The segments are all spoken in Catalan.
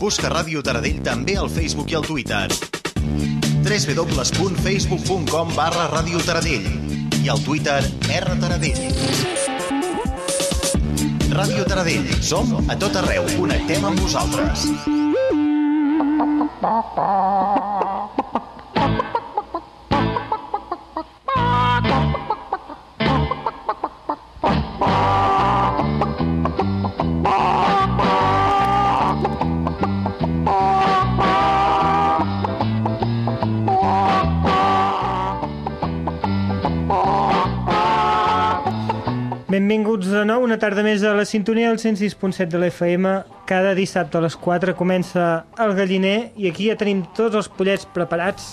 Busca Ràdio Taradell també al Facebook i al Twitter. www.facebook.com barra Ràdio Taradell i al Twitter R Taradell. Ràdio Taradell. Som a tot arreu. Connectem amb vosaltres. Benvinguts de nou, una tarda més a la sintonia del 106.7 de l'FM. Cada dissabte a les 4 comença el galliner i aquí ja tenim tots els pollets preparats.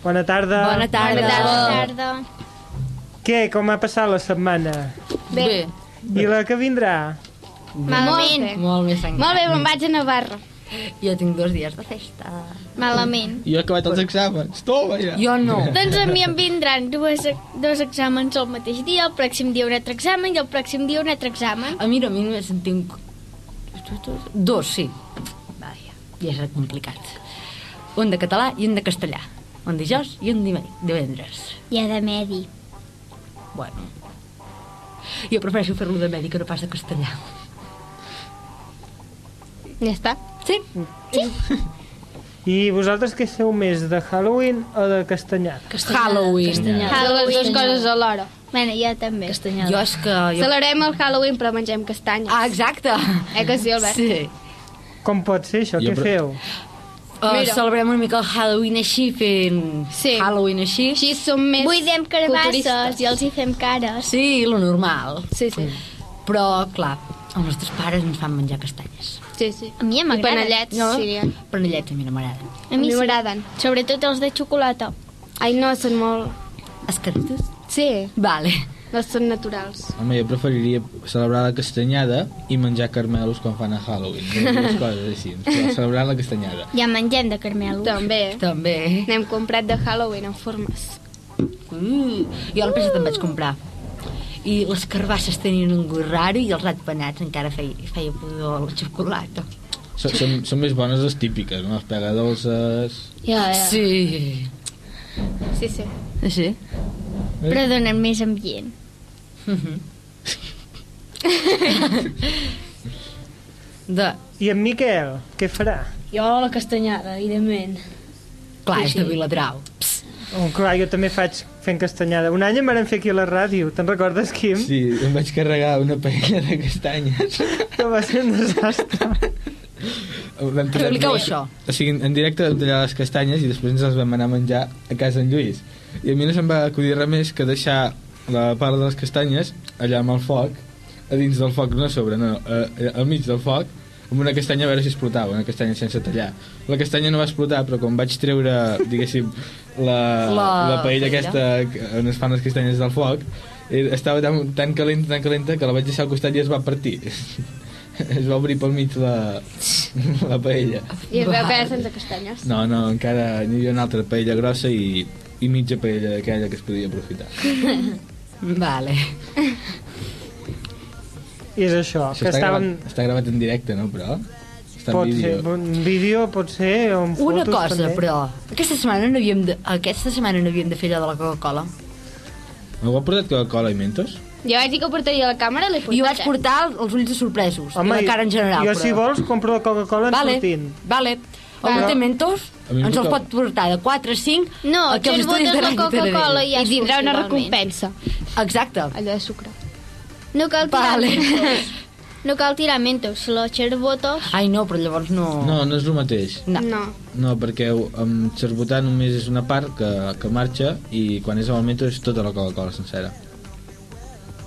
Bona tarda. Bona tarda. Bona tarda. Què, com ha passat la setmana? Bé. I la que vindrà? Malament. Molt encara. Molt bé, me'n vaig a Navarra. Jo tinc dos dies de festa. Malament. Jo he acabat els exàmens. Toma, ja. Jo no. Doncs a mi em vindran dues, dos exàmens al mateix dia, el pròxim dia un altre examen i el pròxim dia un altre examen. A mi no, a mi només en tinc... Dos, sí. Vaja, ja és complicat. Un de català i un de castellà. Un dijous i un dive- divendres. I a de medi. Bueno. Jo prefereixo fer-lo de medi que no pas de castellà. Ja està. Sí? I vosaltres què sou més, de Halloween o de castanyada? Halloween. Halloween. Les dues coses alhora. Bueno, jo també. Jo és que... Jo... Celebrem el Halloween però mengem castanyes. Ah, exacte. Eh que sí, Albert? Sí. Com pot ser això? Jo Què feu? Uh, Mira. celebrem una mica el Halloween així, fent Sí. Halloween així. Així som més Buidem culturistes. i els hi fem cares. Sí, lo normal. Sí, sí. Però, clar, els nostres pares ens fan menjar castanyes. Sí, sí. A mi I m'agrada. panellets, No? sí. Panellets a mi no m'agraden. A mi sí. m'agraden. Sobretot els de xocolata. Ai, no, són molt... Escaritos? Sí, Vale. no són naturals. Home, jo preferiria celebrar la castanyada i menjar carmelos quan fan a Halloween. No, dues coses així. Però celebrar la castanyada. Ja mengem de carmelo. També. També. N'hem comprat de Halloween en formes. Uh, jo l'any passat em vaig comprar. I les carbasses tenien un gust raro i els ratpenats encara feia, feia pudor la xocolata. Són, són, són més bones les típiques, no? Les pegadolces... Ja, ja. Sí. Sí, sí. Sí? Però donen més ambient. De... I en Miquel, què farà? Jo la castanyada, evidentment. Clar, és de Viladrau. Oh, clar, jo també faig fent castanyada. Un any em van fer aquí a la ràdio, te'n recordes, Quim? Sí, em vaig carregar una paella de castanyes. Que va ser un desastre. Vam Expliqueu això. O sigui, en directe vam tallar les castanyes i després ens les vam anar a menjar a casa en Lluís. I a mi no se'm va acudir res més que deixar la part de les castanyes allà amb el foc, a dins del foc, no a sobre, no, a, a, al mig del foc, amb una castanya a veure si explotava, una castanya sense tallar. La castanya no va explotar, però quan vaig treure, diguéssim, la, la, La paella paella. aquesta que- on es fan les castanyes del foc, eh, estava tan, tan calenta, tan calenta, que la vaig deixar al costat i es va partir. es va obrir pel mig la, la paella. I es veu que era sense castanyes. No, no, encara n'hi havia una altra paella grossa i, i mitja paella aquella que es podia aprofitar. Vale. I és això, Això que està, estaven... gravat, està gravat en directe, no, però? Està Pot en ser, vídeo. un vídeo pot ser, o Una fotos cosa, també. però... Aquesta setmana no havíem de, aquesta setmana no havíem de fer allò de la Coca-Cola. M'heu portat Coca-Cola i Mentos? Jo vaig dir que ho portaria a la càmera i l'he portat. Jo vaig portar els ulls de sorpresos, Home, i la cara en general. jo però... si vols compro la Coca-Cola en Vale, sortint. vale. O Però- té mentos, ens els pot portar de 4 a 5 No, a que els estudis botes de la Coca-Cola i ja I tindrà una recompensa. Exacte. Allò de sucre. No cal tirar Vale. mentos. No cal tirar mentos. La xerbotos... Ai, no, però llavors no... No, no és el mateix. No. No. No, perquè amb xerbotar només és una part que, que marxa i quan és amb el Mentos és tota la Coca-Cola sencera.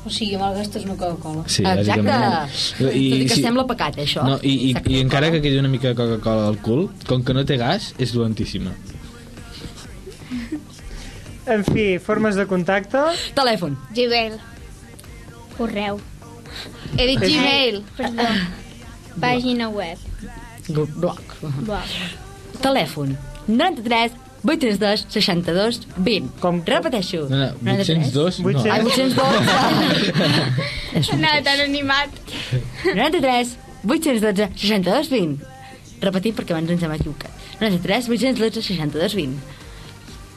O sigui, malgastes una Coca-Cola. Sí, Exacte. bàsicament. Tot i que sí- sembla pecat, això. No, i, i, i encara que quedi una mica de Coca-Cola al cul, com que no té gas, és dolentíssima. En fi, formes de contacte. Telèfon. Gmail. Correu. He dit Gmail. Perdó. Pàgina web. Bloc. Blog. Telèfon. 93 832 62 20. Com- Repeteixo. No, no, 802, no. 800. Ai, 812. És un Anava mateix. tan animat. 93 812 62 20. Repetim perquè abans ens hem equivocat. 93 812 62 20.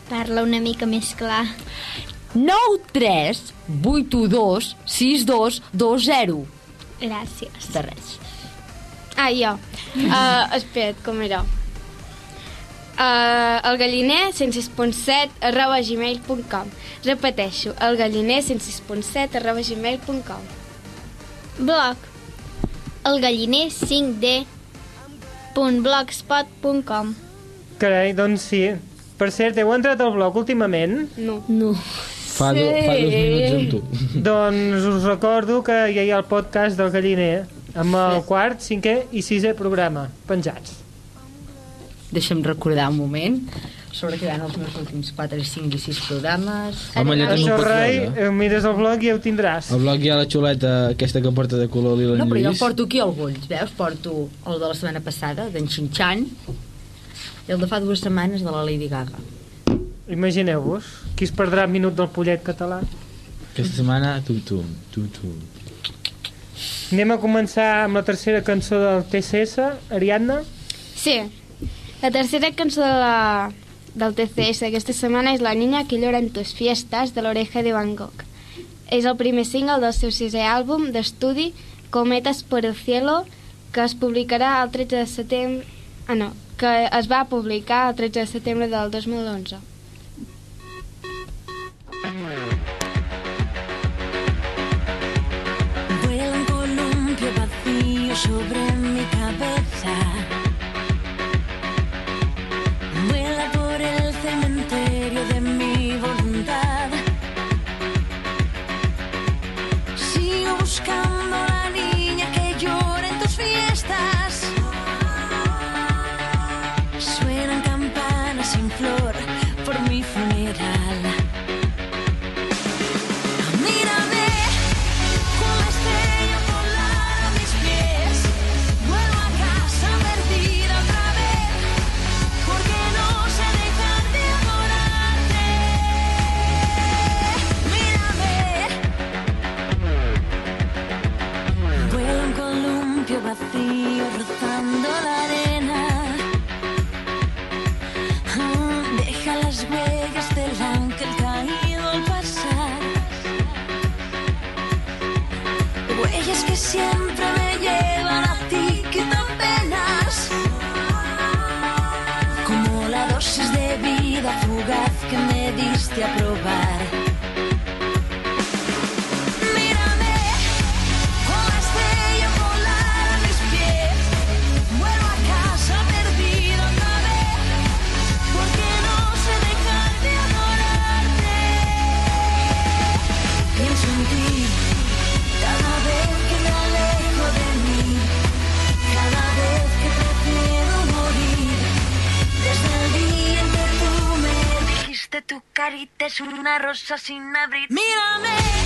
Parla una mica més clar. 93 812 62 20. Gràcies. De res. Ah, jo. Uh, espera't, com era? Uh, el galliner 106.7 arroba gmail.com Repeteixo, el galliner 106.7 arroba gmail.com Blog. El galliner 5D .blogspot.com Carai, doncs sí. Per cert, heu entrat al blog últimament? No. No. Fa, do, fa dos minuts amb tu. Doncs us recordo que ja hi ha el podcast del Galliner amb el quart, cinquè i sisè programa penjats. Deixa'm recordar un moment sobre què van els meus últims 4, 5 i 6 programes. Home, allà ho pots Rai, veure. eh, mires el blog i ja ho tindràs. Al blog hi ha la xuleta aquesta que porta de color lila No, però jo porto aquí alguns, veus? Porto el de la setmana passada, d'en Xinxan, i el de fa dues setmanes de la Lady Gaga. Imagineu-vos, qui es perdrà el minut del pollet català. Aquesta setmana, tu, tu, tu, tu. Anem a començar amb la tercera cançó del TCS, Ariadna. Sí. La tercera cançó de la, del TCS d'aquesta setmana és La niña que llora en tus fiestas de l'oreja de Van Gogh. És el primer single del seu sisè àlbum d'estudi Cometas por el cielo que es publicarà el 13 de setembre... Ah, no, que es va publicar el 13 de setembre del 2011. Vuela un columpio vacío sobre mi cabeza. Rosa sin abrir. Mírame,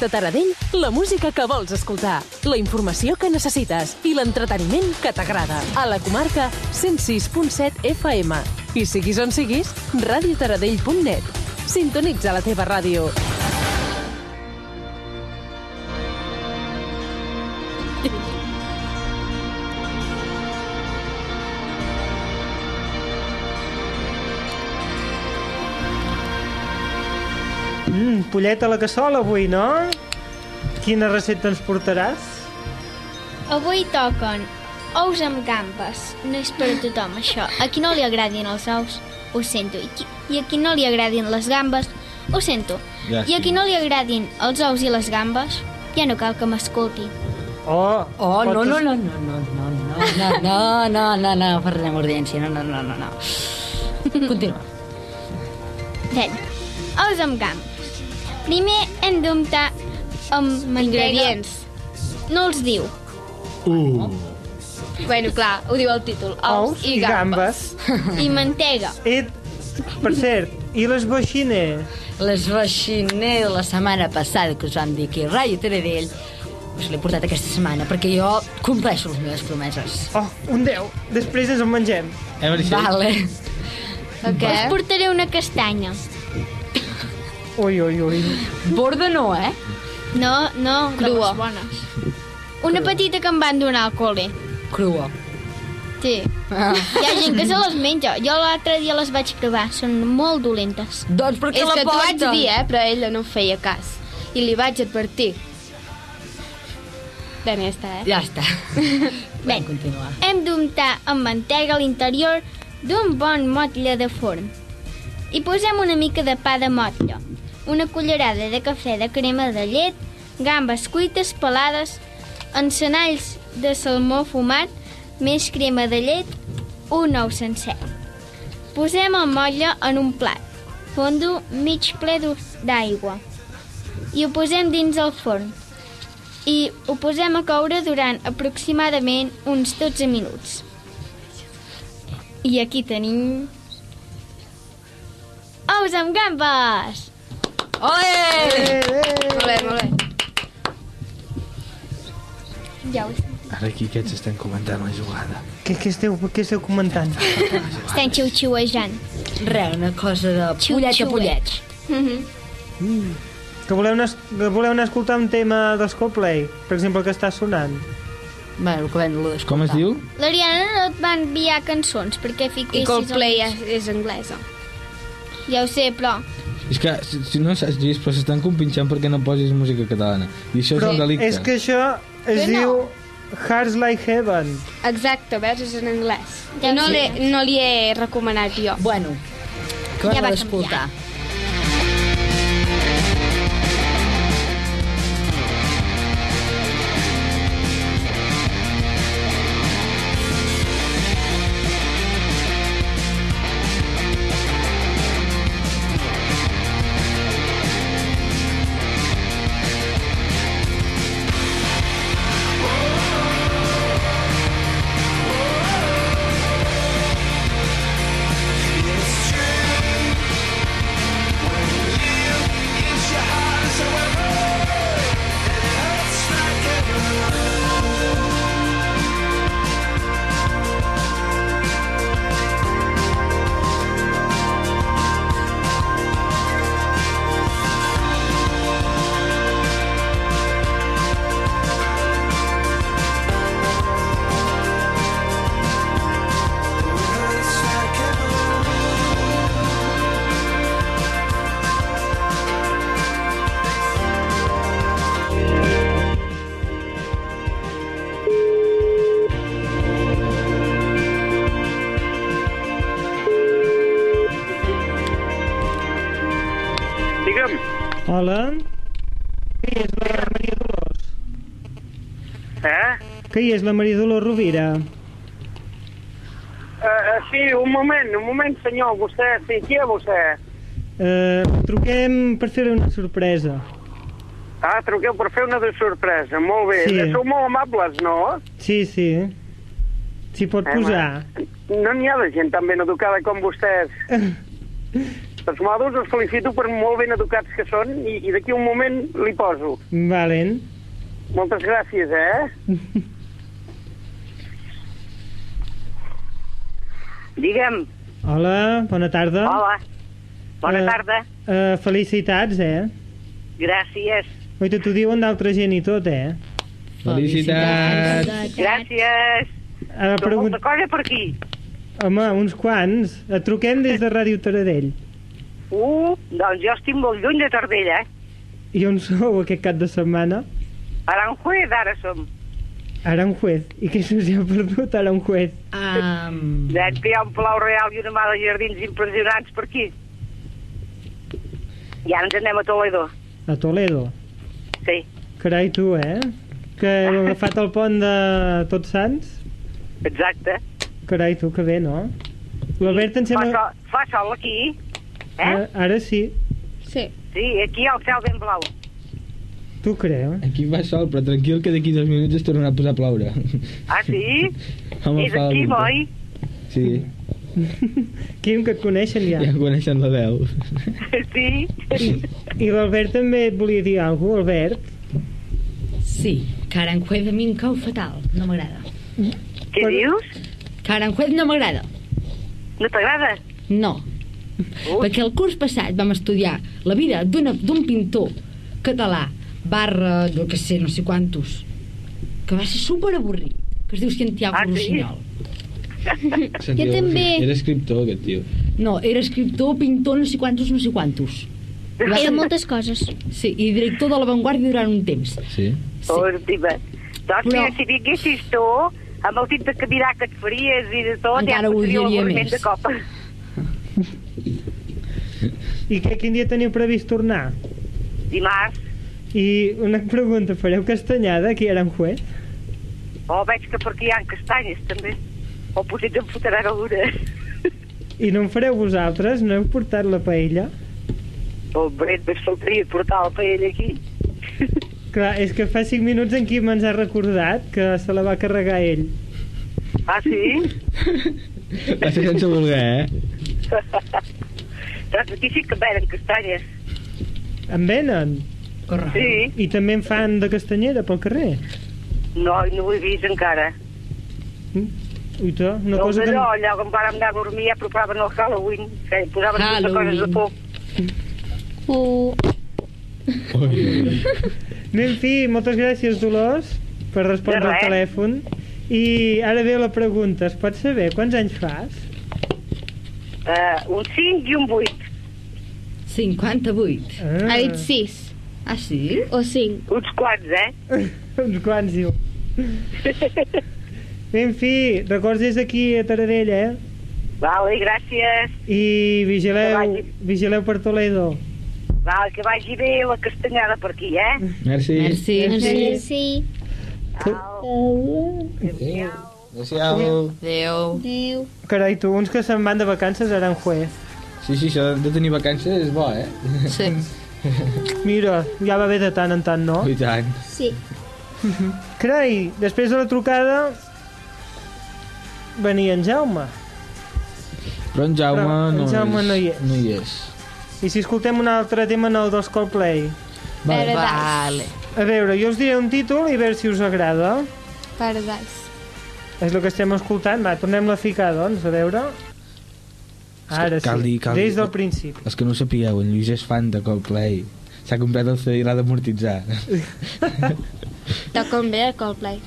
de Taradell, la música que vols escoltar, la informació que necessites i l'entreteniment que t'agrada. A la comarca 106.7 FM. I siguis on siguis, radiotaradell.net. Sintonitza la teva ràdio. Pollet a la cassola avui, no? Quina recepta ens portaràs? Avui toquen ous amb gambes. No és per a tothom, això. A qui no li agradin els ous, ho sento. I, qui, i a qui no li agradin les gambes, ho sento. Ja, I a qui no li agradin els ous i les gambes, ja no cal que m'escolti. Oh, Oh, no, no, no, no, no, no, no. no, no, no, no, no, d'urgència, no, no, no, no, no. Continua. Bé, ous amb gambes. Primer hem d'untar amb mantega. Ingredients. No els diu. Uh. Bueno, clar, ho diu el títol. Ous, i gambes. I mantega. I, per cert, i les boixines? Les vaixiner de la setmana passada que us vam dir aquí a Ràdio Taradell us l'he portat aquesta setmana perquè jo compleixo les meves promeses. Oh, un 10. Després ens el mengem. Eh, Meritxell? Vale. Què? Us portaré una castanya. Ui, ui, ui. Borda no, eh? No, no, de Crua. les bones. Una petita que em van donar al col·le. Crua. Sí. Ah. Hi ha gent que se les menja. Jo l'altre dia les vaig provar. Són molt dolentes. Doncs per què És la que t'ho vaig dir, eh? Però ella no feia cas. I li vaig advertir. Ben, ja està, eh? Ja està. Bé, continuar. hem d'untar amb mantega a l'interior d'un bon motlle de forn. Hi posem una mica de pa de motlle, una cullerada de cafè de crema de llet, gambes cuites pelades, encenalls de salmó fumat, més crema de llet, un ou sencer. Posem el motlle en un plat, fondo mig ple d'aigua i ho posem dins el forn i ho posem a coure durant aproximadament uns 12 minuts. I aquí tenim... Ous amb gambes! Ole! Molt bé, molt bé. Ja ho Ara aquí aquests estan comentant la jugada. Què, què, esteu, què esteu comentant? estem xiu-xiuejant. Res, una cosa de pollet a pollet. Mm. Que voleu, anar, que voleu anar a escoltar un tema dels Coldplay? Per exemple, que està sonant. Bé, el que vam d'escoltar. Com es diu? L'Ariana no et va enviar cançons perquè I fiquessis... Coldplay el- és, és anglesa. Ja ho sé, però... És que, si, si no saps llegir, però s'estan compinxant perquè no posis música catalana. I això Però és un delicte. és que això es Que no. diu Hearts Like Heaven. Exacte, veus? És en anglès. Ja no, li, no li he recomanat jo. Bueno, que Ja va d'escoltar. Digue'm, eh? Qui és la Maria Dolors Rovira? Uh, uh, sí, un moment, un moment, senyor, vostè, sí, qui és vostè? Eh, truquem per fer una sorpresa. Ah, truqueu per fer una de sorpresa, molt bé. Sí. Sou molt amables, no? Sí, sí. S'hi pot Eh, posar. No n'hi ha de gent tan ben educada com vostès. Els modos els felicito per molt ben educats que són i, i d'aquí un moment li poso. Valen. Moltes gràcies, eh? Digue'm. Hola, bona tarda. Hola. Bona Eh, tarda. Eh, felicitats, eh? Gràcies. Oi, t'ho diuen d'altra gent i tot, eh? Felicitats. Gràcies. Però pregun... molta cosa per aquí. Home, uns quants. Et truquem des de Ràdio Taradell. Uh, doncs jo estic molt lluny de Tardella, eh? I on sou aquest cap de setmana? A Aranjuez ara som. Aranjuez. I què se us hi ha perdut, Aranjuez? Um, Veig que hi ha un Palau Real i una mà de jardins impressionants per aquí. I ara ens anem a Toledo. A Toledo. Sí. Carai, tu, eh? Que heu agafat el pont de Tots Sants? Exacte. Carai, tu, que bé, no? L'Albert em Fa sembla... sol, fa sol aquí, eh? Ara, ara sí, Sí. Sí, aquí el cel ben blau. Tu creu? Aquí fa sol, però tranquil que d'aquí dos minuts es tornarà a posar a ploure. Ah, sí? Home, És aquí, el- oi? Sí, Quim, que et coneixen ja. ja coneixen la veu. Sí. I l'Albert també et volia dir alguna cosa, Albert? Sí, que Aranjuez a mi em cau fatal, no m'agrada. Què dius? Que Aranjuez no m'agrada. No t'agrada? No. Perquè el curs passat vam estudiar la vida d'un pintor català barra, jo que sé, no sé quantos, que va ser super avorrit, que es diu Santiago Ah, sí? Rossinyol. Santiago, també. Era escriptor, aquest tio. No, era escriptor, pintor, no sé quantos, no sé quantos. Va Era ser- moltes coses. Sí, i director de l'avantguàrdia durant un temps. Sí? Sí. Hòstima. Doncs Però- mira, si vinguessis tu, amb el tip de caminar que et faries i de tot, Encara ja ho odiaria l'avorriment més. de cop. I que, quin dia teniu previst tornar? Dimarts, I una pregunta, fareu castanyada aquí a Aranjuez? oh, veig que per aquí hi ha castanyes, també. O potser em fotran alguna. I no en fareu vosaltres? No heu portat la paella? Hombre, més faltaria portar la paella aquí. Clar, és que fa 5 minuts en Quim ens ha recordat que se la va carregar ell. Ah, sí? Va ser sense voler, eh? doncs aquí sí que venen castanyes. En venen? Correcte. Sí. I també en fan de castanyera pel carrer? No, no ho he vist encara. Ui, to, una no, cosa que... allò, allò, quan vàrem anar a dormir ja preparaven el Halloween. Que posaven Halloween. coses de por. Uh, Bé, en fi, moltes gràcies, Dolors, per respondre De al telèfon. I ara ve la pregunta, es pot saber quants anys fas? Uh, un 5 i un 8. 58. Ah, ha dit 6 Ah, sí? o 5. Uns quants, eh? uns quants, diu. En fi, records des d'aquí a Taradell, eh? Vale, gràcies. I vigileu, vagi. vigileu per Toledo. Vale, que vagi bé la castanyada per aquí, eh? Merci. Merci. Sí. sí. Adéu. Adéu. Adéu. Carai, tu, uns que se'n van de vacances a Aranjuez. Sí, sí, això de tenir vacances és bo, eh? Sí. Mira, ja va bé de tant en tant, no? I tant. Sí. Carai, després de la trucada venia en Jaume. Però en Jaume, Però en no, Jaume és, no hi és. No hi és. I si escoltem un altre tema nou dels Coldplay? Vale. Vale. A veure, jo us diré un títol i a veure si us agrada. Paradise. És el que estem escoltant. Va, tornem-la a ficar, doncs, a veure. Ara cal sí, dir- cal des del principi. Els que no ho sapigueu, en Lluís és fan de Coldplay. S'ha comprat el CD i l'ha d'amortitzar. Toquen bé el Coldplay.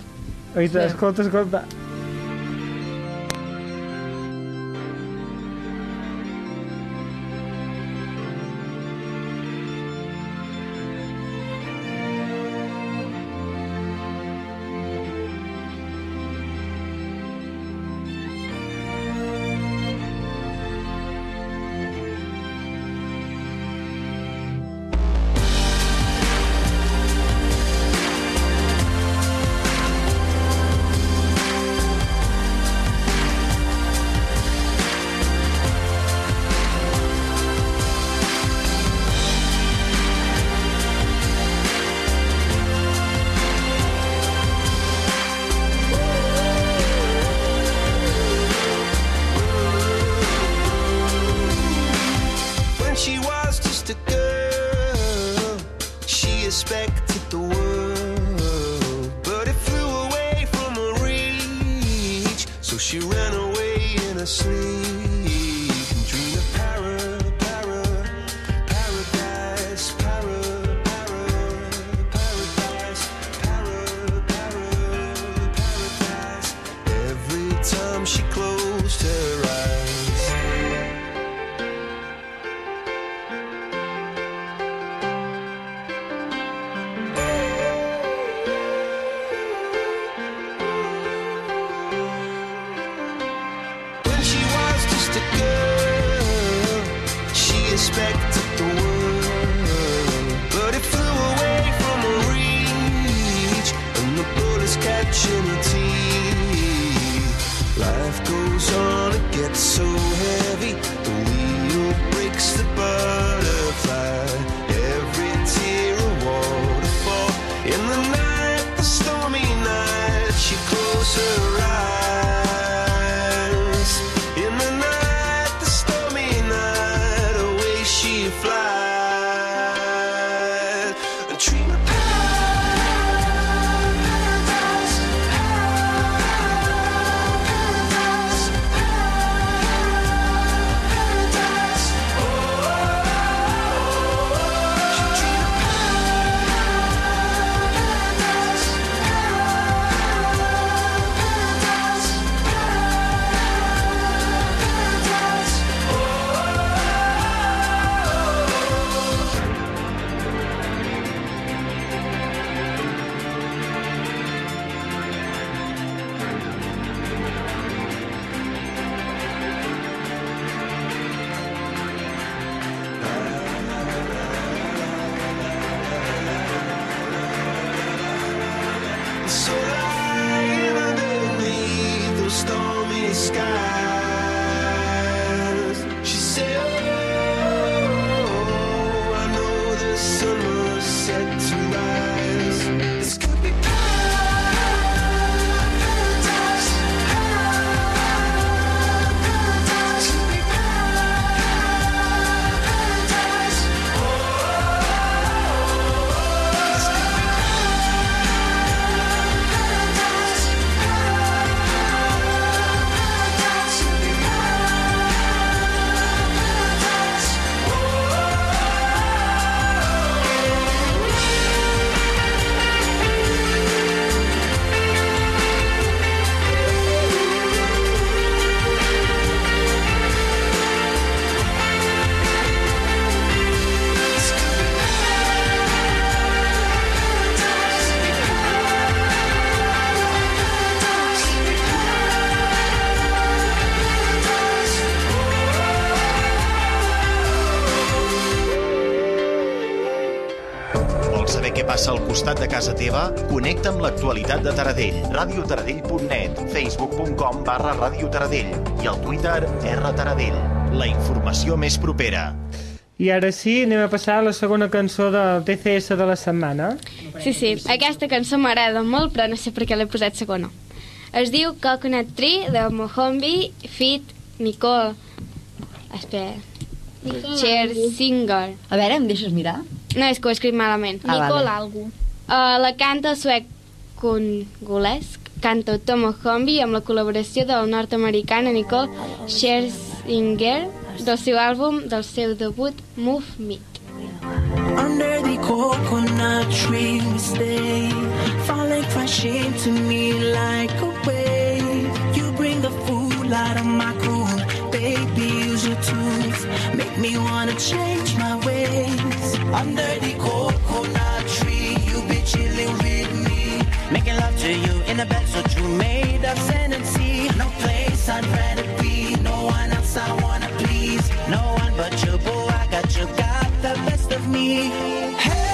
Oita, escolta, escolta. Casa teva? Connecta amb l'actualitat de Taradell. radiotaradell.net, facebook.com barra Radio Taradell i al Twitter R Taradell. La informació més propera. I ara sí, anem a passar a la segona cançó del TCS de la setmana. Sí, sí, aquesta cançó m'agrada molt, però no sé per què l'he posat segona. Es diu Coconut Tree, de Mohombi, Fit, Nicole... Espera... Nicole Cher. Singer. A veure, em deixes mirar? No, és que ho he escrit malament. Ah, Nicole vale. algú. Uh, la canta suec congolesc, canta Tomo Hombi amb la col·laboració del nord-americana Nicole Scherzinger del seu àlbum, del seu debut Move Me. Under the coconut tree we stay, falling crashing to me like a wave. You bring the food out of my cool, baby. Use your tools, make me wanna change my ways. Under the coconut tree, chilling with me, making love to you in a bed so true, made of sand and sea. No place I'd rather be, no one else I wanna please, no one but you, boo. I got you, got the best of me. Hey,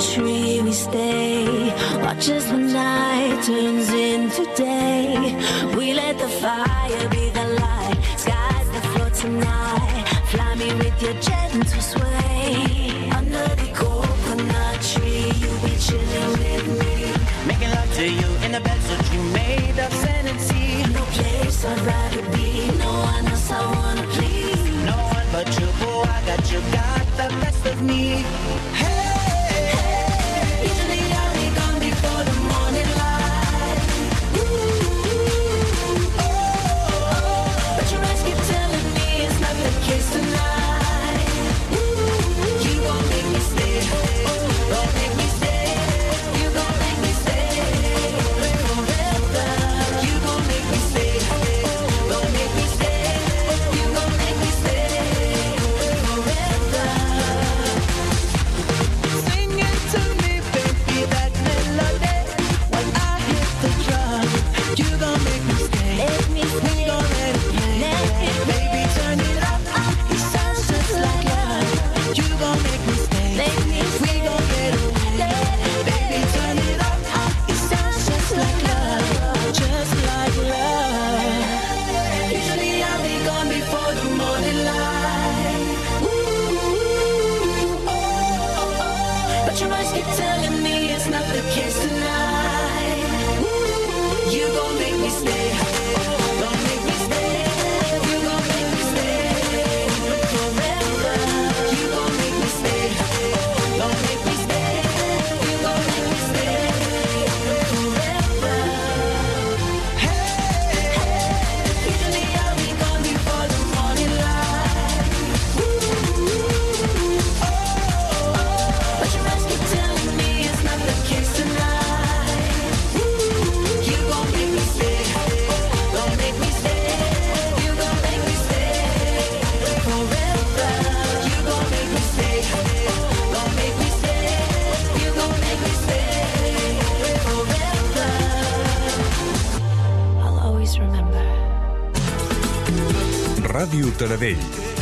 tree we stay. Watch as the night turns into day. We let the fire be the light. Skies the floor tonight. Fly me with your gentle sway. Under the coconut tree, you be chilling with me. Making love to you in the bed so you made of sea. No place I'd rather be. No one else I wanna please. No one but you, boo. I got you, got the best of me. Hey,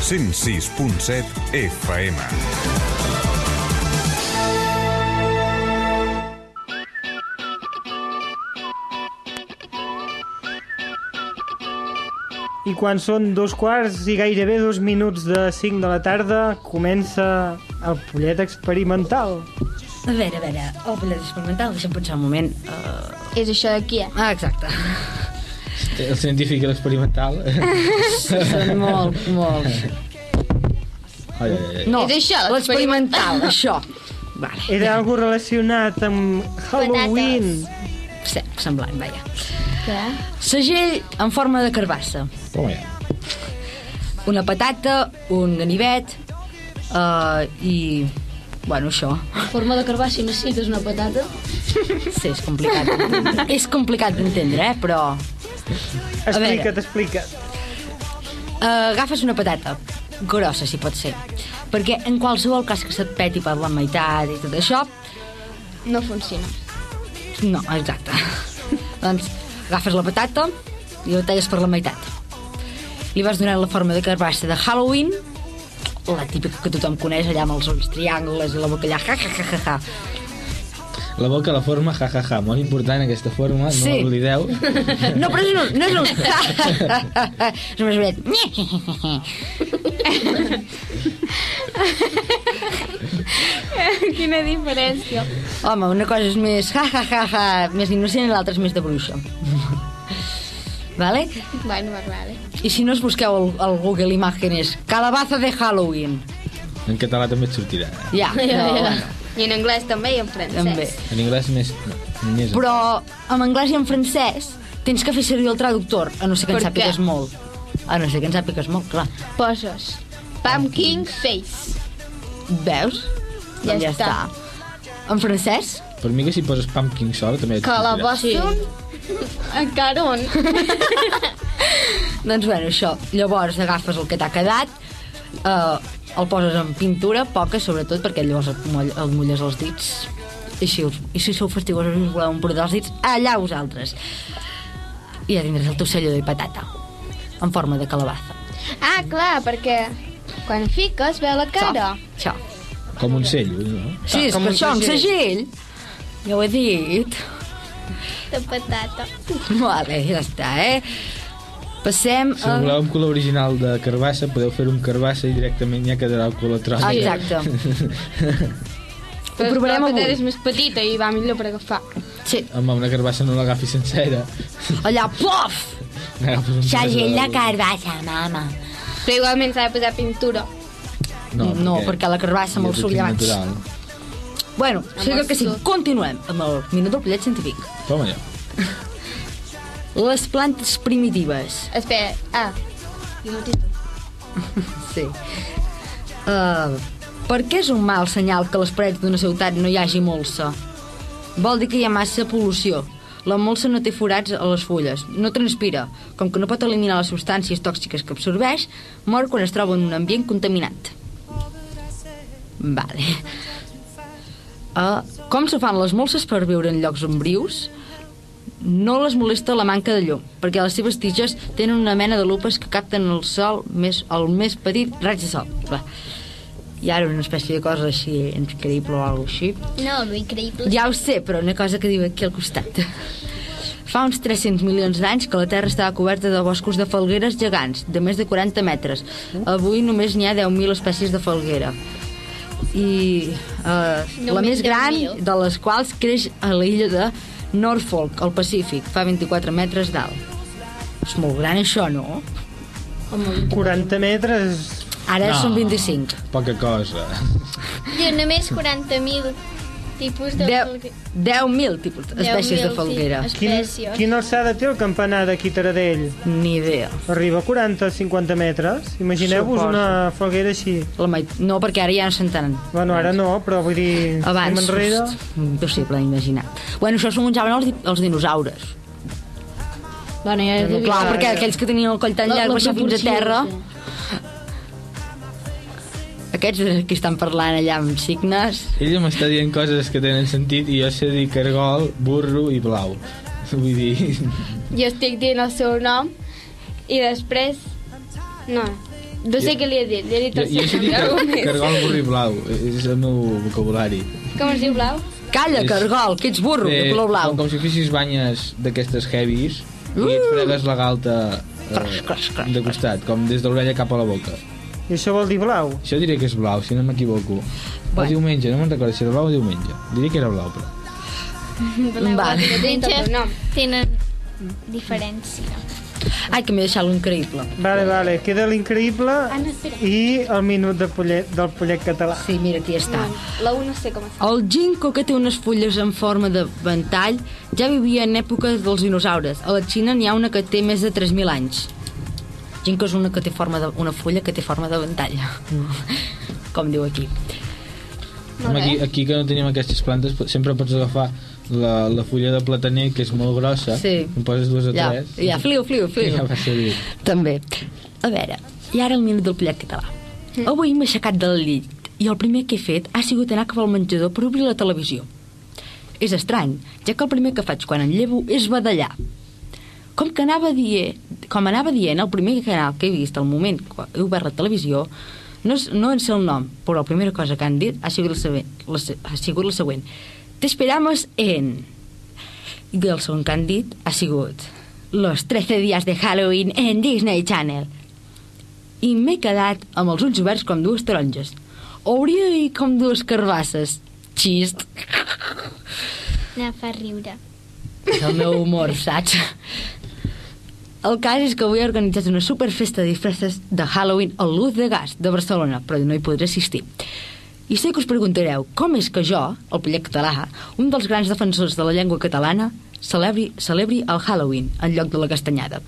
106.7 FM. I quan són dos quarts i gairebé dos minuts de 5 de la tarda, comença el pollet experimental. A veure, a veure, el pollet experimental, deixa'm pensar un moment. Uh... És això d'aquí, eh? Ah, exacte. El científic i l'experimental. Són molt, molt... Ai, ai, ai. No, És això, l'experimental, això. Vale. Era algo relacionat amb Halloween. Sí, semblant, vaja. Què? Segell en forma de carbassa. Toma ja. Una patata, un ganivet uh, i... Bueno, això. En forma de carbassa i necessites una patata. Sí, és complicat és complicat d'entendre, eh? Però... Explica't, explica't. uh, agafes una patata, grossa, si pot ser. Perquè en qualsevol cas que se't peti per la meitat i tot això, No funciona. no, exacte. doncs agafes la patata i la talles per la meitat. Li vas donant la forma de carbassa de Halloween, la típica que tothom coneix allà amb els ulls triangles i la boca allà, ja, ja, ja, ja, ja. La boca, la forma, ja, ja, ja. Molt important aquesta forma, Sí. no l'oblideu. No, però no, no és un... és un... Quina diferència. Home, una cosa és més ja, ja, ja, ja, més innocent i l'altra és més de bruixa. vale? Bueno, m'agrada. I si no us busqueu al, al Google Imágenes calabaza de Halloween. En català també et sortirà. Ja, Ja, ja. bueno, I en anglès també i en francès. també. En anglès més... més Però en anglès i en francès tens que fer servir el traductor, a no ser que en Per sàpigues què? molt. A no ser que en sàpigues molt, clar. Poses pumpkin face. Veus? Ja Doncs ja està. està. En francès? Per mi que si poses pumpkin sol també et sortirà. Calabasson. Encara on? Doncs bueno, això. Llavors agafes el que t'ha quedat, eh, el poses en pintura, poca sobretot, perquè llavors et, moll, et mulles els dits. I si, us, I si sou fastigosos i us voleu embordar els dits, allà vosaltres. I ja tindràs el teu cello de patata, en forma de calabaza. Ah, clar, perquè quan fiques veu la cara. Això. Com un cello, no? Sí, és com per un això, un segell. segell. Ja ho he dit. De patata. Vale, ja està, eh? Passem Si voleu un color original de carbassa, podeu fer un carbassa i directament ja quedarà el color taronja. Exacte. Ho provarem avui. és més petita i va millor per agafar. Sí. Home, una carbassa no l'agafi sencera. Allà, pof! Segell de carbassa, mama. Però igualment s'ha de posar pintura. No, no perquè la carbassa amb el llavors. llevats. natural. Bueno, Amb el que suc. continuem amb el minut del pollet científic. Toma ja. Les plantes primitives. Espera, ah. Jo no tinc. Sí. Uh, per què és un mal senyal que a les parets d'una ciutat no hi hagi molsa? Vol dir que hi ha massa pol·lució. La molsa no té forats a les fulles, no transpira. Com que no pot eliminar les substàncies tòxiques que absorbeix, mor quan es troba en un ambient contaminat. Vale. Uh, com se fan les molses per viure en llocs ombrius? No les molesta la manca de llum, perquè les seves tiges tenen una mena de lupes que capten el sol més, el més petit raig de sol. Va. I ara una espècie de cosa així increïble o alguna així. No, lo increïble. Ja ho sé, però una cosa que diu aquí al costat. Fa uns 300 milions d'anys que la Terra estava coberta de boscos de falgueres gegants, de més de 40 metres. Avui només n'hi ha 10.000 espècies de falguera. I eh, la més gran 10.000? de les quals creix a l'illa de Norfolk, al Pacífic, fa 24 metres d'alt. És molt gran això, no? 40 metres... Ara No. són 25. Poca cosa. Diu, només 40.000 tipus de... Deu- falgue- 10.000 tipus, espècies de 10.000, sí, falguera. Quin, quina alçada té el campanar d'aquí Taradell? Ni idea. Arriba a 40-50 metres? Imagineu-vos una falguera així. La meit... No, perquè ara ja no se'n tenen. Bueno, ara no, però vull dir... Abans, enrere... impossible d'imaginar. Bueno, això s'ho menjaven els, els dinosaures. Bueno, ja Bueno, Clar, perquè aquells que tenien el coll tan La- llarg la baixar fins a terra... sí. Aquests que estan parlant allà amb signes... Ella m'està dient coses que tenen sentit i jo sé dir cargol, burro i blau. Vull dir... Jo estic dient el seu nom i després... No, No sé què li he dit, li he dit Jo, jo dic Alguna car cargol burri blau, és el meu vocabulari. Com es diu blau? Calla, És- cargol, que ets burro, de color blau. Com, com si fessis banyes d'aquestes heavies i et Uh! fregues la galta eh, de costat, com des de l'orella cap a la boca. I això vol dir blau? Això diré que és blau, si no m'equivoco. El diumenge, no me'n recordo si era blau o diumenge. Diria que era blau, però. Vale. Tenen, tenen diferència. Ai, que m'he deixat l'increïble. Vale, vale, queda l'increïble Anna, espera. i el minut de pollet, del pollet català. Sí, mira, aquí està. La 1 no sé com es fa. El ginkgo, que té unes fulles en forma de ventall, ja vivia en èpoques dels dinosaures. A la Xina n'hi ha una que té més de 3.000 anys. Ginkgo és una, que té forma de, una fulla que té forma de ventall. Com diu aquí. Home, aquí, aquí que no tenim aquestes plantes, sempre pots agafar la, la fulla de plataner, que és molt grossa, Sí. en poses dues o Ja, tres, ja, fliu, fliu, i fliu. ja va servir. També. A veure, i ara el minut del pollet català. Avui m'he aixecat del llit i el primer que he fet ha sigut anar cap al menjador per obrir la televisió. És estrany, ja que el primer que faig quan em llevo és badallar. Com que anava dient, com anava dient, el primer canal que he vist al moment que he obert la televisió no, és, no en sé el nom, però la primera cosa que han dit ha sigut la següent. La, ha sigut la següent. Te esperamos en... I el segon que han dit ha sigut Los 13 días de Halloween en Disney Channel. I m'he quedat amb els ulls oberts com dues taronges. Hauria dit com dues carbasses. Xist. No fa riure. És el meu humor, saps? El cas és que avui he organitzat una superfesta de disfresses de Halloween a Luz de Gas de Barcelona, però no hi podré assistir. I sé que us preguntareu com és que jo, el pollet català, un dels grans defensors de la llengua catalana, celebri, celebri el Halloween en lloc de la castanyada.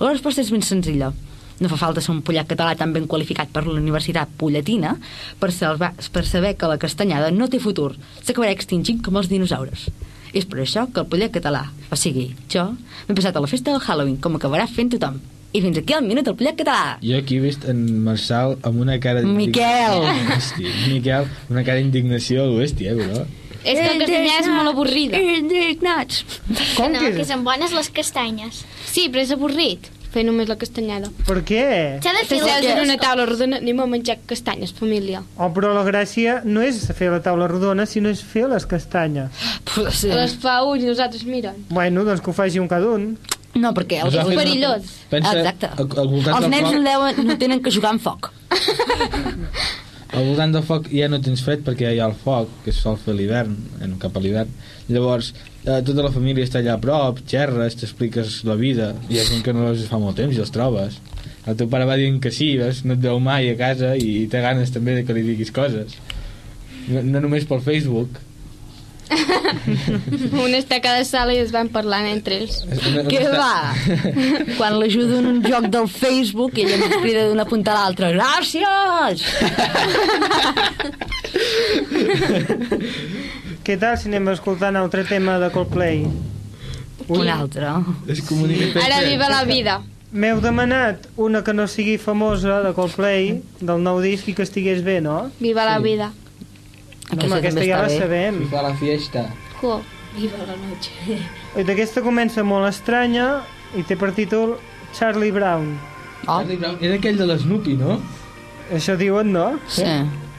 La resposta és ben senzilla. No fa falta ser un pollet català tan ben qualificat per la Universitat Polletina per, salvar, per saber que la castanyada no té futur, s'acabarà extingint com els dinosaures. És per això que el pollet català, o sigui, jo, m'he passat a la festa del Halloween, com acabarà fent tothom. I fins aquí el minut del pollet català. Jo aquí he vist en Marçal amb una cara... Miquel! Hosti, Miquel, una cara d'indignació a l'hòstia, eh, bro? És que el castellà és molt avorrida. Indignats. Com no, que que és? són bones les castanyes. Sí, però és avorrit fer només la castanyada. Per què? S'ha de fer en una taula rodona, anem a menjar castanyes, família. Oh, però la gràcia no és fer la taula rodona, sinó és fer les castanyes. Sí. Les fa un i nosaltres miren. Bueno, doncs que ho faci un cada un. No, perquè els, Nosaltres- perillós. Pensa, Exacte. Al, al els nens no, deuen, no tenen que jugar amb foc. al voltant del foc ja no tens fred perquè hi ha el foc, que sol fer l'hivern, cap a l'hivern. Llavors, eh, tota la família està allà a prop, xerres, t'expliques la vida, hi ha gent que no els fa molt temps i els trobes. El teu pare va dient que sí, ves, no et veu mai a casa i té ganes també de que li diguis coses. No, no només pel Facebook. Un està a cada sala i es van parlant entre ells. Què va? Quan l'ajudo en un joc del Facebook i ella ens crida d'una punta a l'altra Gràcies! Què tal si anem escoltant altre tema de Coldplay? Un altre. Ara viva la vida. M'heu demanat una que no sigui famosa de Coldplay, del nou disc i que estigués bé, no? Viva la vida. Home, aquesta ja la sabem. Fa la fiesta. Jo. Viva la noche. I d'aquesta comença molt estranya i té per títol Charlie Brown. Oh. Charlie Brown era aquell de l'Snoopy, no? Això diuen, no? Sí. Stole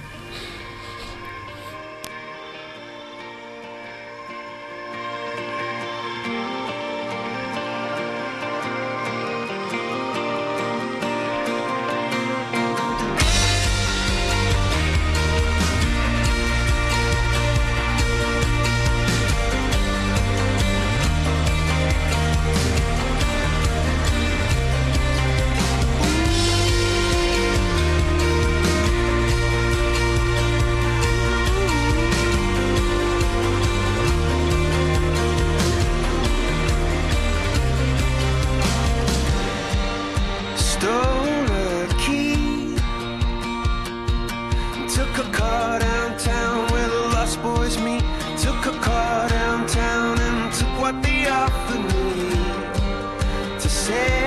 to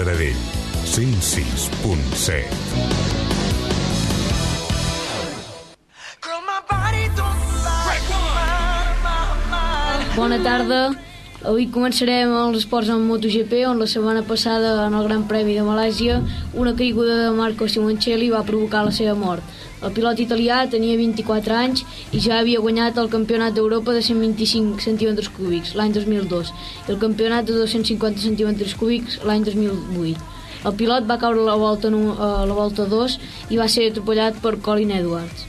Taradell, 106.7. Bona tarda. Avui començarem els esports amb MotoGP, on la setmana passada, en el Gran Premi de Malàisia, una caiguda de Marco Simoncelli va provocar la seva mort. El pilot italià tenia 24 anys i ja havia guanyat el Campionat d'Europa de 125 centímetres cúbics l'any 2002 i el Campionat de 250 centímetres cúbics l'any 2008. El pilot va caure a la volta, a la volta 2 i va ser atropellat per Colin Edwards.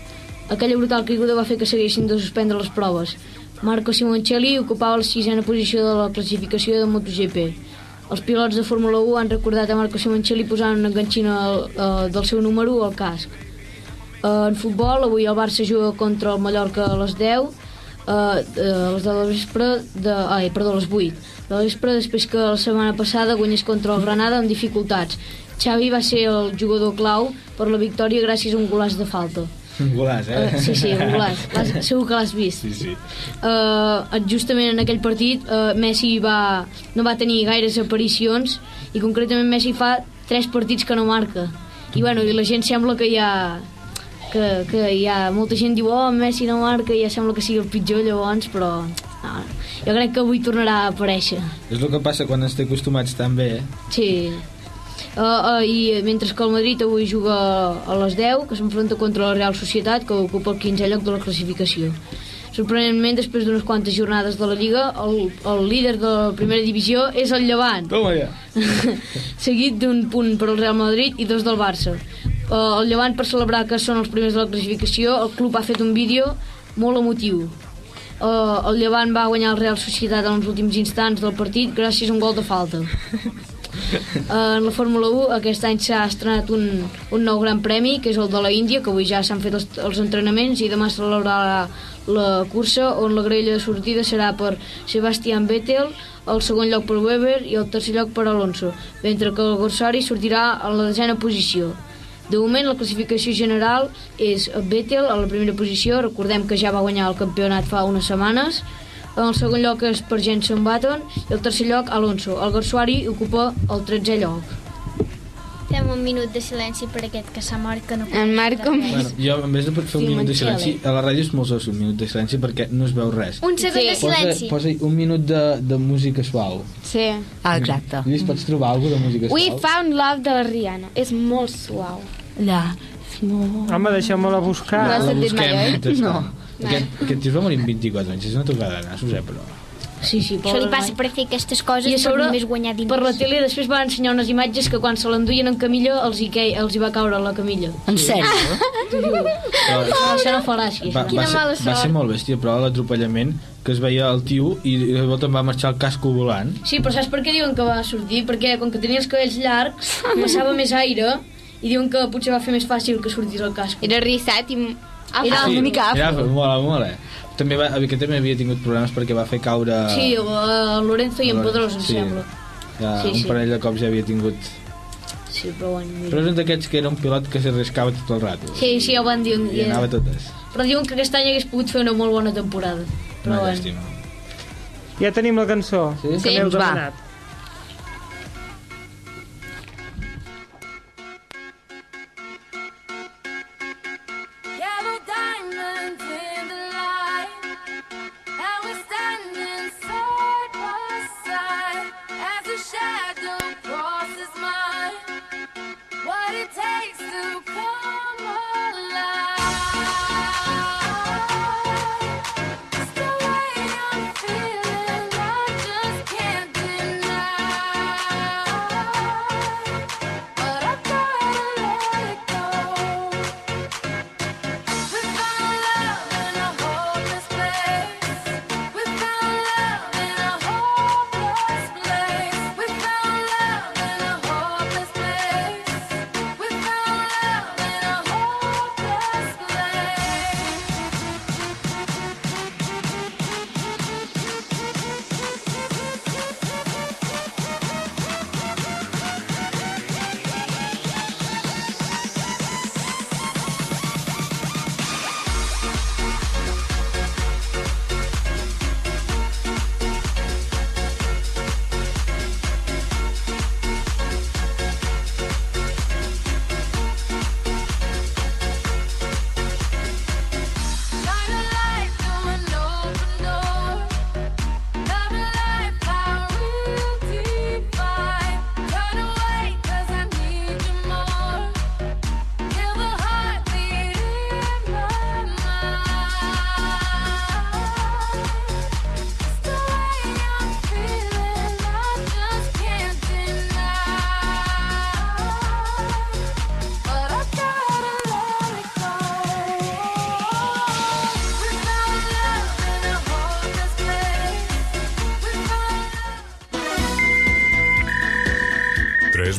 Aquella brutal caiguda va fer que s'haguessin de suspendre les proves. Marco Simoncelli ocupava la sisena posició de la classificació de MotoGP. Els pilots de Fórmula 1 han recordat a Marco Simoncelli posant una enganxina eh, del seu número al casc. Eh, en futbol, avui el Barça juga contra el Mallorca a les 10, eh, a les 10 de la vespre, de, ai, perdó, a les 8 de la vespre, després que la setmana passada guanyés contra el Granada amb dificultats. Xavi va ser el jugador clau per la victòria gràcies a un golaç de falta. Un golaç, eh? Uh, sí, sí, un golaç. L'has- Segur que l'has vist. Sí, sí. Uh, justament en aquell partit uh, Messi va, no va tenir gaires aparicions i concretament Messi fa tres partits que no marca i, bueno, i la gent sembla que hi ha que, que hi ha molta gent diu oh, Messi no marca i ja sembla que sigui el pitjor llavors però no, jo crec que avui tornarà a aparèixer És el que passa quan ens té acostumats tan bé, eh? Sí. Uh, uh, I mentre que el Madrid avui juga a les 10, que s'enfronta contra la Real Societat, que ocupa el 15è lloc de la classificació. Sorprenentment, després d'unes quantes jornades de la Lliga, el, el líder de la primera divisió és el Llevant, Toma ja. seguit d'un punt per al Real Madrid i dos del Barça. Uh, el Llevant, per celebrar que són els primers de la classificació, el club ha fet un vídeo molt emotiu. Uh, el Llevant va guanyar el Real Societat en els últims instants del partit gràcies a un gol de falta. En la Fórmula 1 aquest any s'ha estrenat un, un nou gran premi que és el de la Índia, que avui ja s'han fet els, els entrenaments i demà es celebrarà la cursa on la grella de sortida serà per Sebastian Vettel el segon lloc per Weber i el tercer lloc per Alonso mentre que el Gorsari sortirà a la desena posició. De moment la classificació general és Vettel a la primera posició, recordem que ja va guanyar el campionat fa unes setmanes en el segon lloc és per Jenson Button i el tercer lloc Alonso. El Garsuari ocupa el 13è lloc. Fem un minut de silenci per aquest que s'ha mort que no En Marc com Bueno, jo, en vez de fer un Sí, minut de silenci, a la ràdio és molt sos un minut de silenci perquè no es veu res. Un segon de silenci. Posa, posa un minut de, de música suau. Sí. Ah, exacte. Lluís, pots trobar alguna de música We suau? found love de la Rihanna. És molt suau. La... Home, deixeu-me-la buscar. No has sentit mai, oi? mentrestant. Aquest, aquest tio es va morir amb 24 anys, és una tocada de nassos, eh, però... Sí, sí, Això li passa per fer aquestes coses I a per sobre, només guanyar diners. per la tele després van ensenyar unes imatges que quan se l'enduien en camilla els hi, quei, els hi va caure la camilla. En sèrio? Però, Això no fa gràcia. va, va, ser, va ser molt bèstia, però l'atropellament que es veia el tio i de volta em va marxar el casco volant. Sí, però saps per què diuen que va sortir? Perquè com que tenia els cabells llargs, passava més aire i diuen que potser va fer més fàcil que sortís el casc. Era rissat i... Era una mica Era, afro. mola, mola. També, va, que també havia tingut problemes perquè va fer caure... Sí, el, el Lorenzo i en Pedrós, em Sí. sembla. Ja, Sí, un sí. parell de cops ja havia tingut... Sí, però bueno, mira. Però és un d'aquests que era un pilot que s'arriscava tot el rato. Sí, sí, ja ho van dir un I dia. anava a totes. Però diuen que aquest any hagués pogut fer una molt bona temporada. Però Una bueno. llàstima. Ja tenim la cançó Sí? que m'heu Doncs va.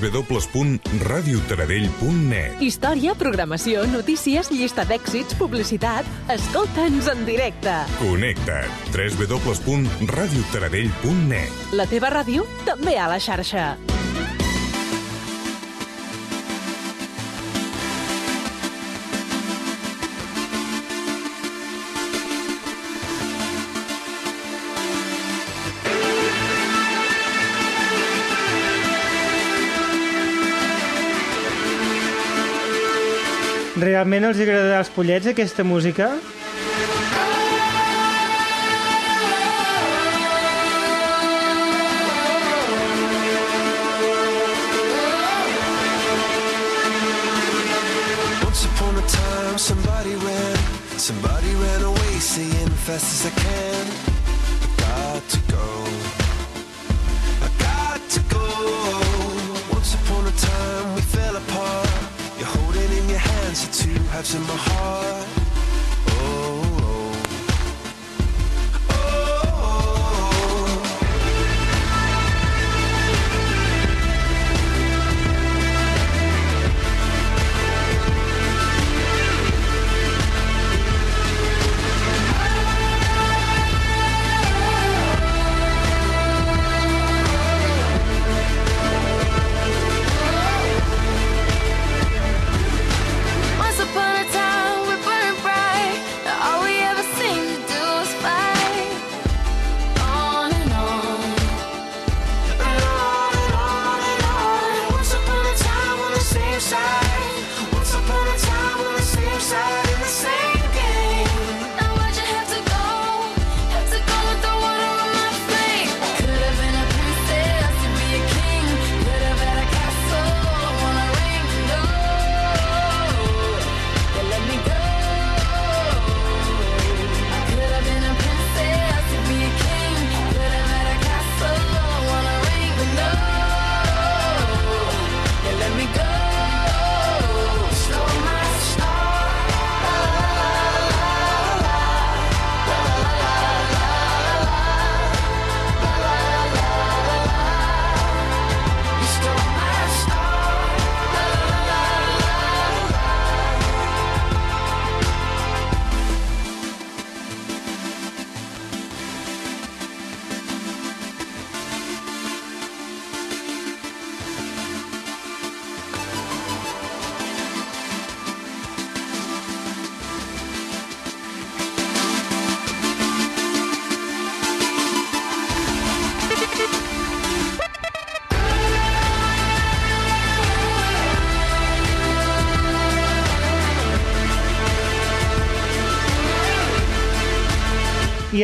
www.radiotaradell.net Història, programació, notícies, llista d'èxits, publicitat... Escolta'ns en directe. Connecta't. www.radiotaradell.net La teva ràdio també a la xarxa. Realment els agradarà als pollets aquesta música? Somebody ran, somebody ran away, saying fast as I can. in my heart.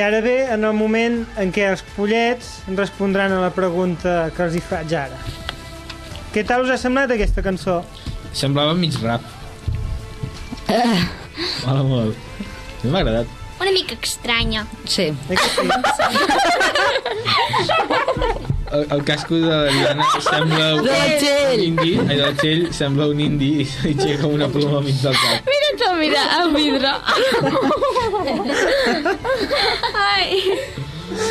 Ara ve en el moment en què els pollets respondran a la pregunta que els hi faig ara. Què tal us ha semblat aquesta cançó? Semblava mig rap. Mola molt. A mi m'ha agradat. Una mica estranya. Sí. El, el casco de la Diana sembla un, De la Txell. un indi, ai, de la Txell sembla un indi i aixeca una ploma al mig del cap. Mira el vidre. Ai.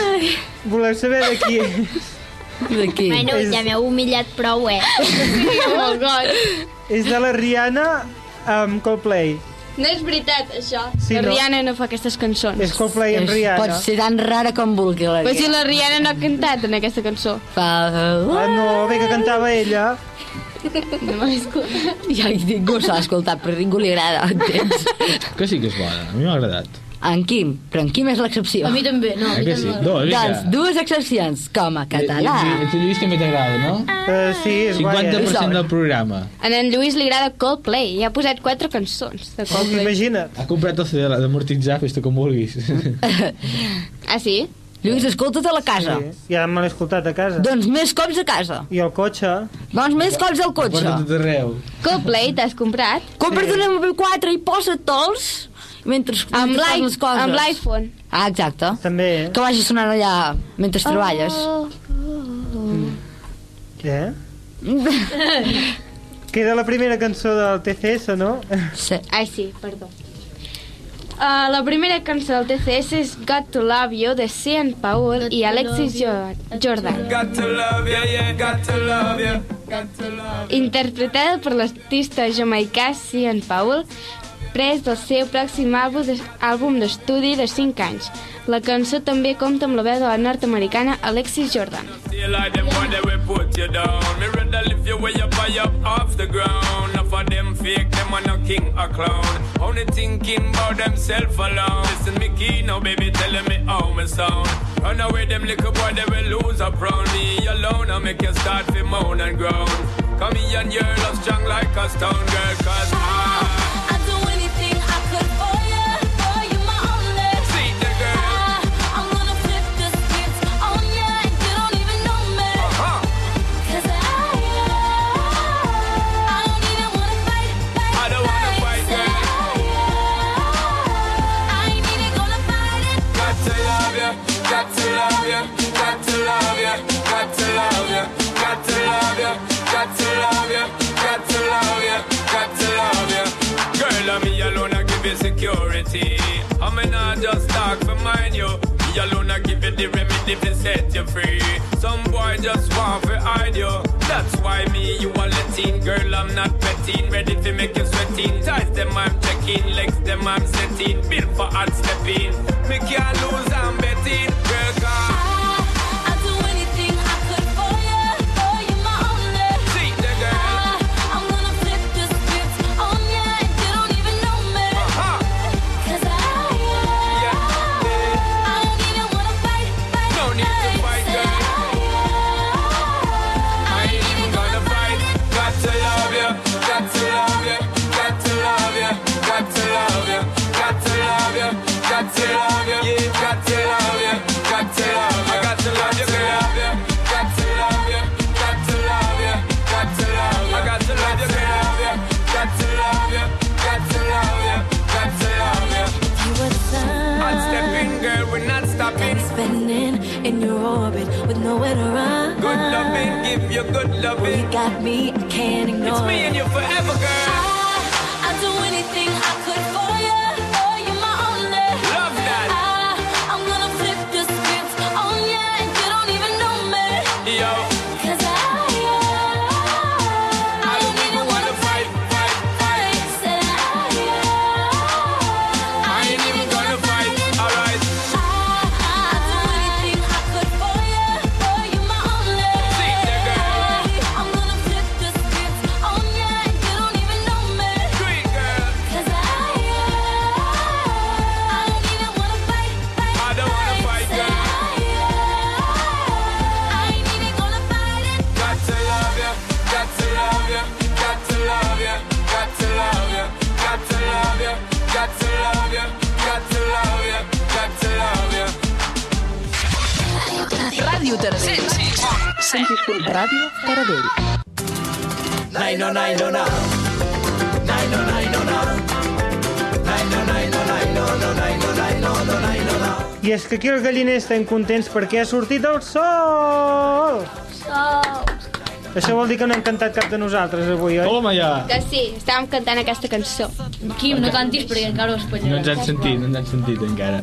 Ai. Voleu saber de qui? De qui? Bueno, ja m'heu humillat prou, eh? molt goig. És de la Rihanna amb Coldplay. No és veritat, això. Sí, la no? Rihanna no fa aquestes cançons. És Coldplay amb Rihanna. Pot ser tan rara com vulgui la Però si Rihanna. la Rihanna no ha cantat en aquesta cançó. Fa... Ah, no, bé que cantava ella. No m'ha escoltat. Ja ningú s'ha escoltat, però a ningú li agrada, entens? Que sí que és bona, a mi m'ha agradat. En Quim, però en Quim és l'excepció. A mi també, no, a Eh mi que sí? també. No, vinga. Doncs dues excepcions, com a català. I, i, i tu, Lluís, també t'agrada, no? Uh, sí, és guai. 50% Eh? del programa. A en Lluís li agrada Coldplay i ha posat quatre cançons de Coldplay. Imagina't. Ha comprat el CD d'amortitzar, fes-te com vulguis. Ah, sí? Lluís, escolta't a la casa. Sí, ja me l'he escoltat a casa. Doncs més cops a casa. I el cotxe. Doncs més cops al cotxe. Porta tot arreu. Coldplay t'has comprat? Compra't una MP4 i mentre Amb mentre fas l'i- les coses. amb l'iPhone. Ah, exacte. També. Que vagi sonant allà mentre treballes. Oh. Què? Que era la primera cançó del TCS, no? Sí. Ai, sí, perdó. Uh, la primera cançó del TCS és Got to Love You de Sean Paul i Alexis Jo- Jordan. Got to love you, yeah, got to love you. Interpretada per l'artista jamaicà Sean Paul, pres del seu pròxim àlbum de- àlbum d'estudi de 5 anys. La cançó també compta amb la veu de la nord-americana Alexis Jordan. Run away, them little boy, they will lose up round me alone. I make you start to moan and groan. Come here and your love strong like a stone girl, cause I alone, I mean, I just talk for mine, you. Me alone, I give you the remedy to set you free. Some boy just want to hide you. That's why me, you are letting. Girl, I'm not petting. Ready to make you sweating. Ties them, I'm checking. Legs them, I'm setting. Built for hard stepping. Me can't lose, I'm betting. Girl. Good. You got me, I can't ignore It's me and you forever, girl. Ràdio Taradell. Nai no nai no na. Nai no nai no na. Nai no nai no nai no no nai no nai no no nai no na. I és que aquí els galliners estem contents perquè ha sortit el sol! Això vol dir que no hem cantat cap de nosaltres avui, oi? Toma ja! Que sí, estàvem cantant aquesta cançó. Quim, no cantis perquè encara ho No espanyaràs. ens han sentit, no ens han sentit encara.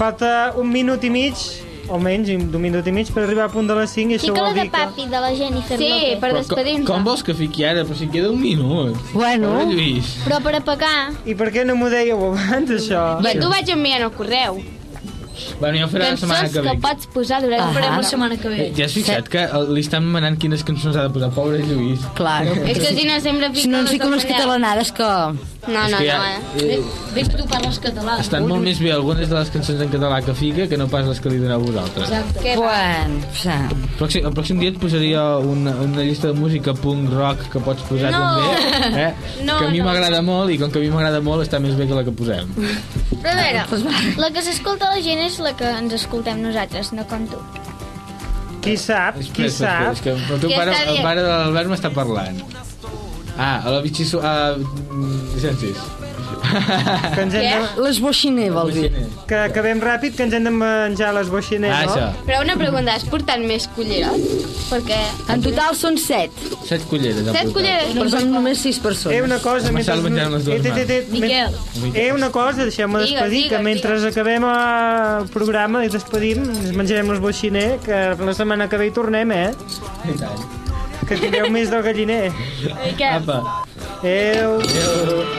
Falta un minut i mig, o menys, un minut i mig per arribar a punt de les 5 i això Fica la vol de dir que... papi de la Jennifer Sí, López. per despedir-nos. com vols que fiqui ara? Però si queda un minut. Bueno. Pobre Lluís. Però per apagar... I per què no m'ho dèieu abans, això? Bé, tu vaig enviant el correu. Bueno, ja ho faré la setmana Cançons que que ve. pots posar durant... Farem la setmana que ve. Ja has fixat que li estan manant quines cançons ha de posar, pobre Lluís. Claro. És que si no sempre Si no ens fica unes catalanades que... No, no, ja, no. eh, Ves que tu parles català. estan molt més bé algunes de les cançons en català que fica que no pas les que li doneu vosaltres. Exacte. Què va? Bueno. El pròxim, el pròxim dia et posaria una, una llista de música punk rock que pots posar No. també, eh? No, que a mi no. m'agrada molt i com que a mi m'agrada molt està més bé que la que posem. Però a veure, la que s'escolta la gent és la que ens escoltem nosaltres, no com tu. Qui sap, qui Espera, espera, sap. és que el teu pare, el pare de l'Albert m'està parlant. Ah, a la Vichy... Su- a... Llicències. Que ens hem de... L'esboixiner, vol dir. Que acabem ràpid, que ens hem de menjar les boixines, Ah, no? això. Però una pregunta, has portat més culleres? Perquè... En total són set. Set culleres. Set culleres? Però són només sis persones. Eh, una cosa, mentre... les Eh, eh, eh, eh, Miquel. Eh, una cosa, deixeu-me Digues, despedir, que mentre acabem el programa i despedim, ens menjarem els boixiner, que la setmana que ve hi tornem, eh? I tant. Que tingueu més del galliner. Miquel. Apa. Adéu. Adéu.